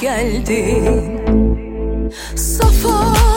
geldin Safa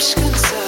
aşkınsa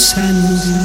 sands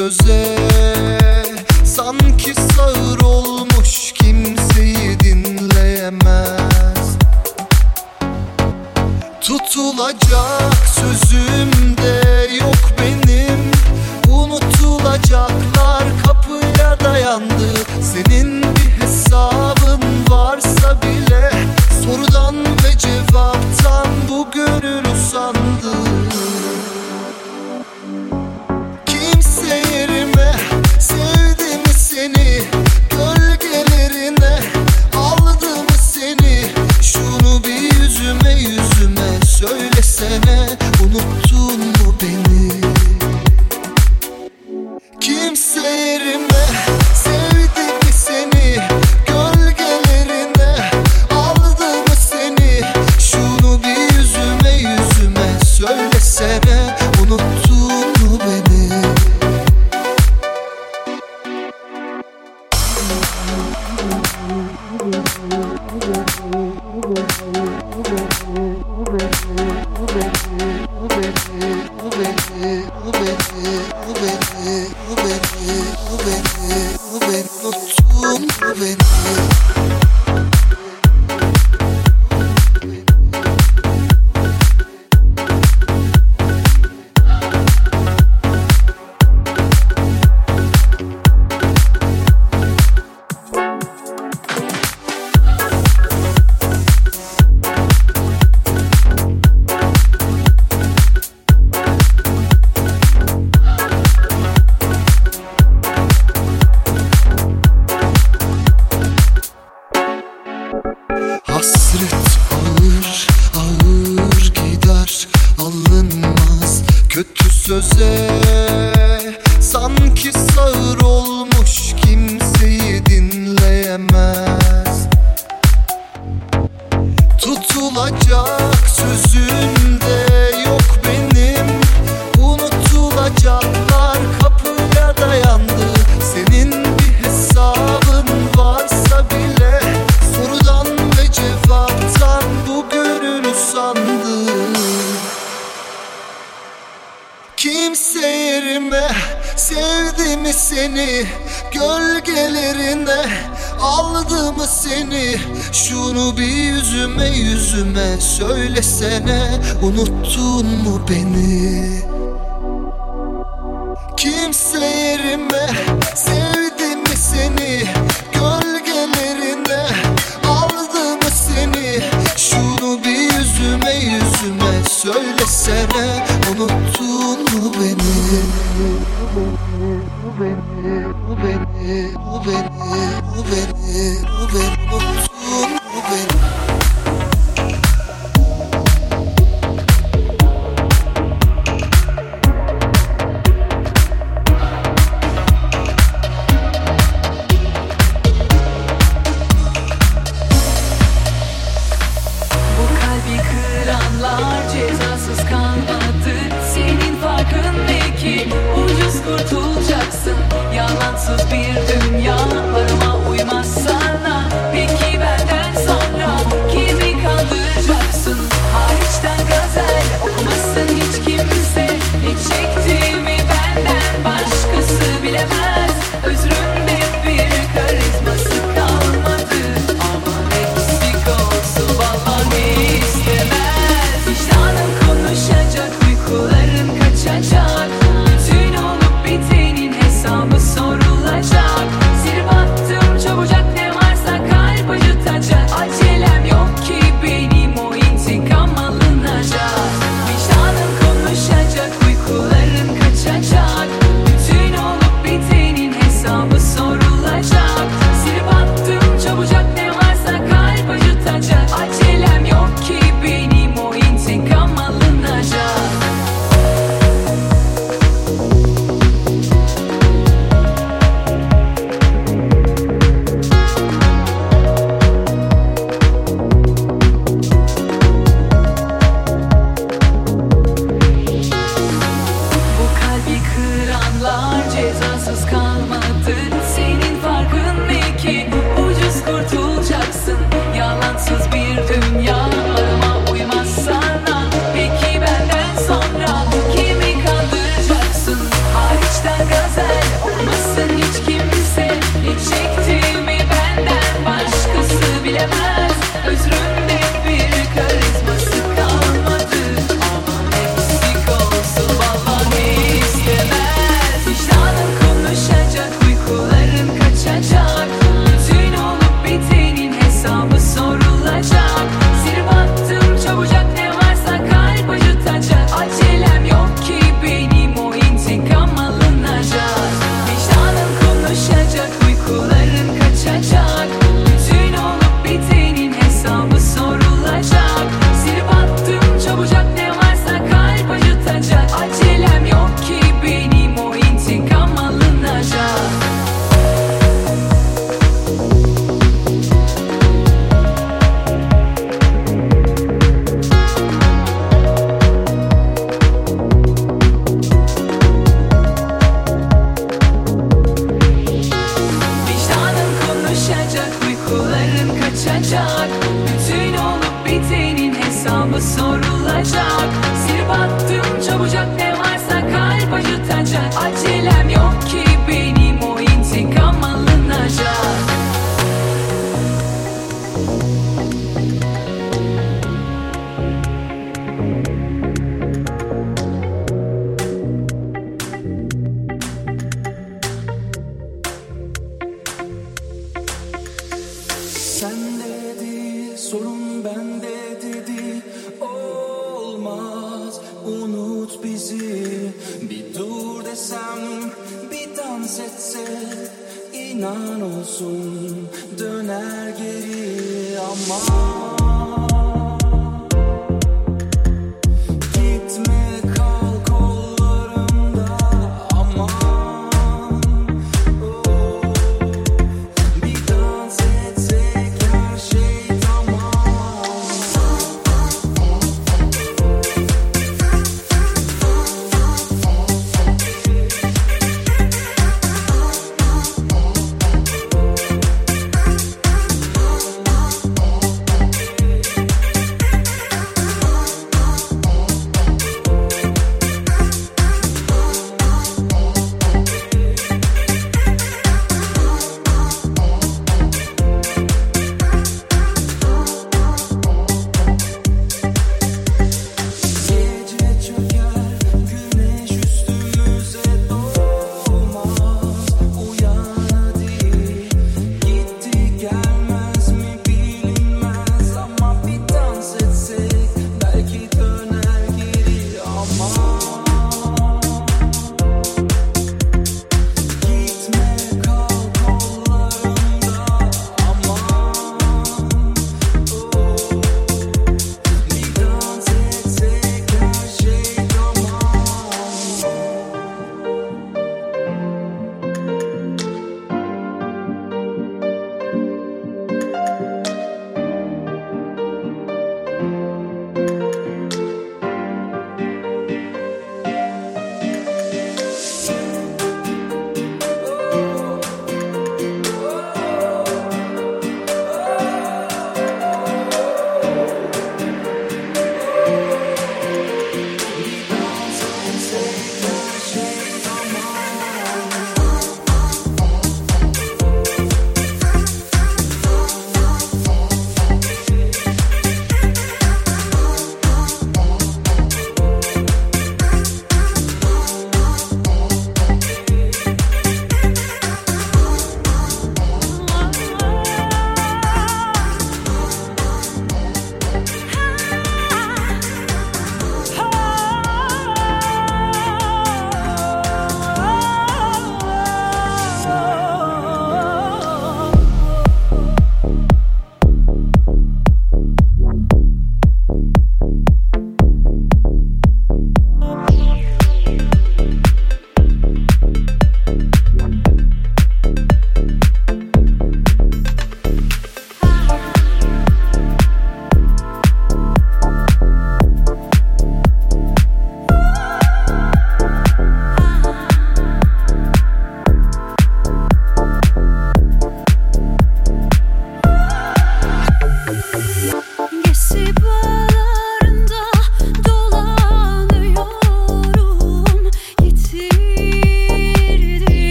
sözler.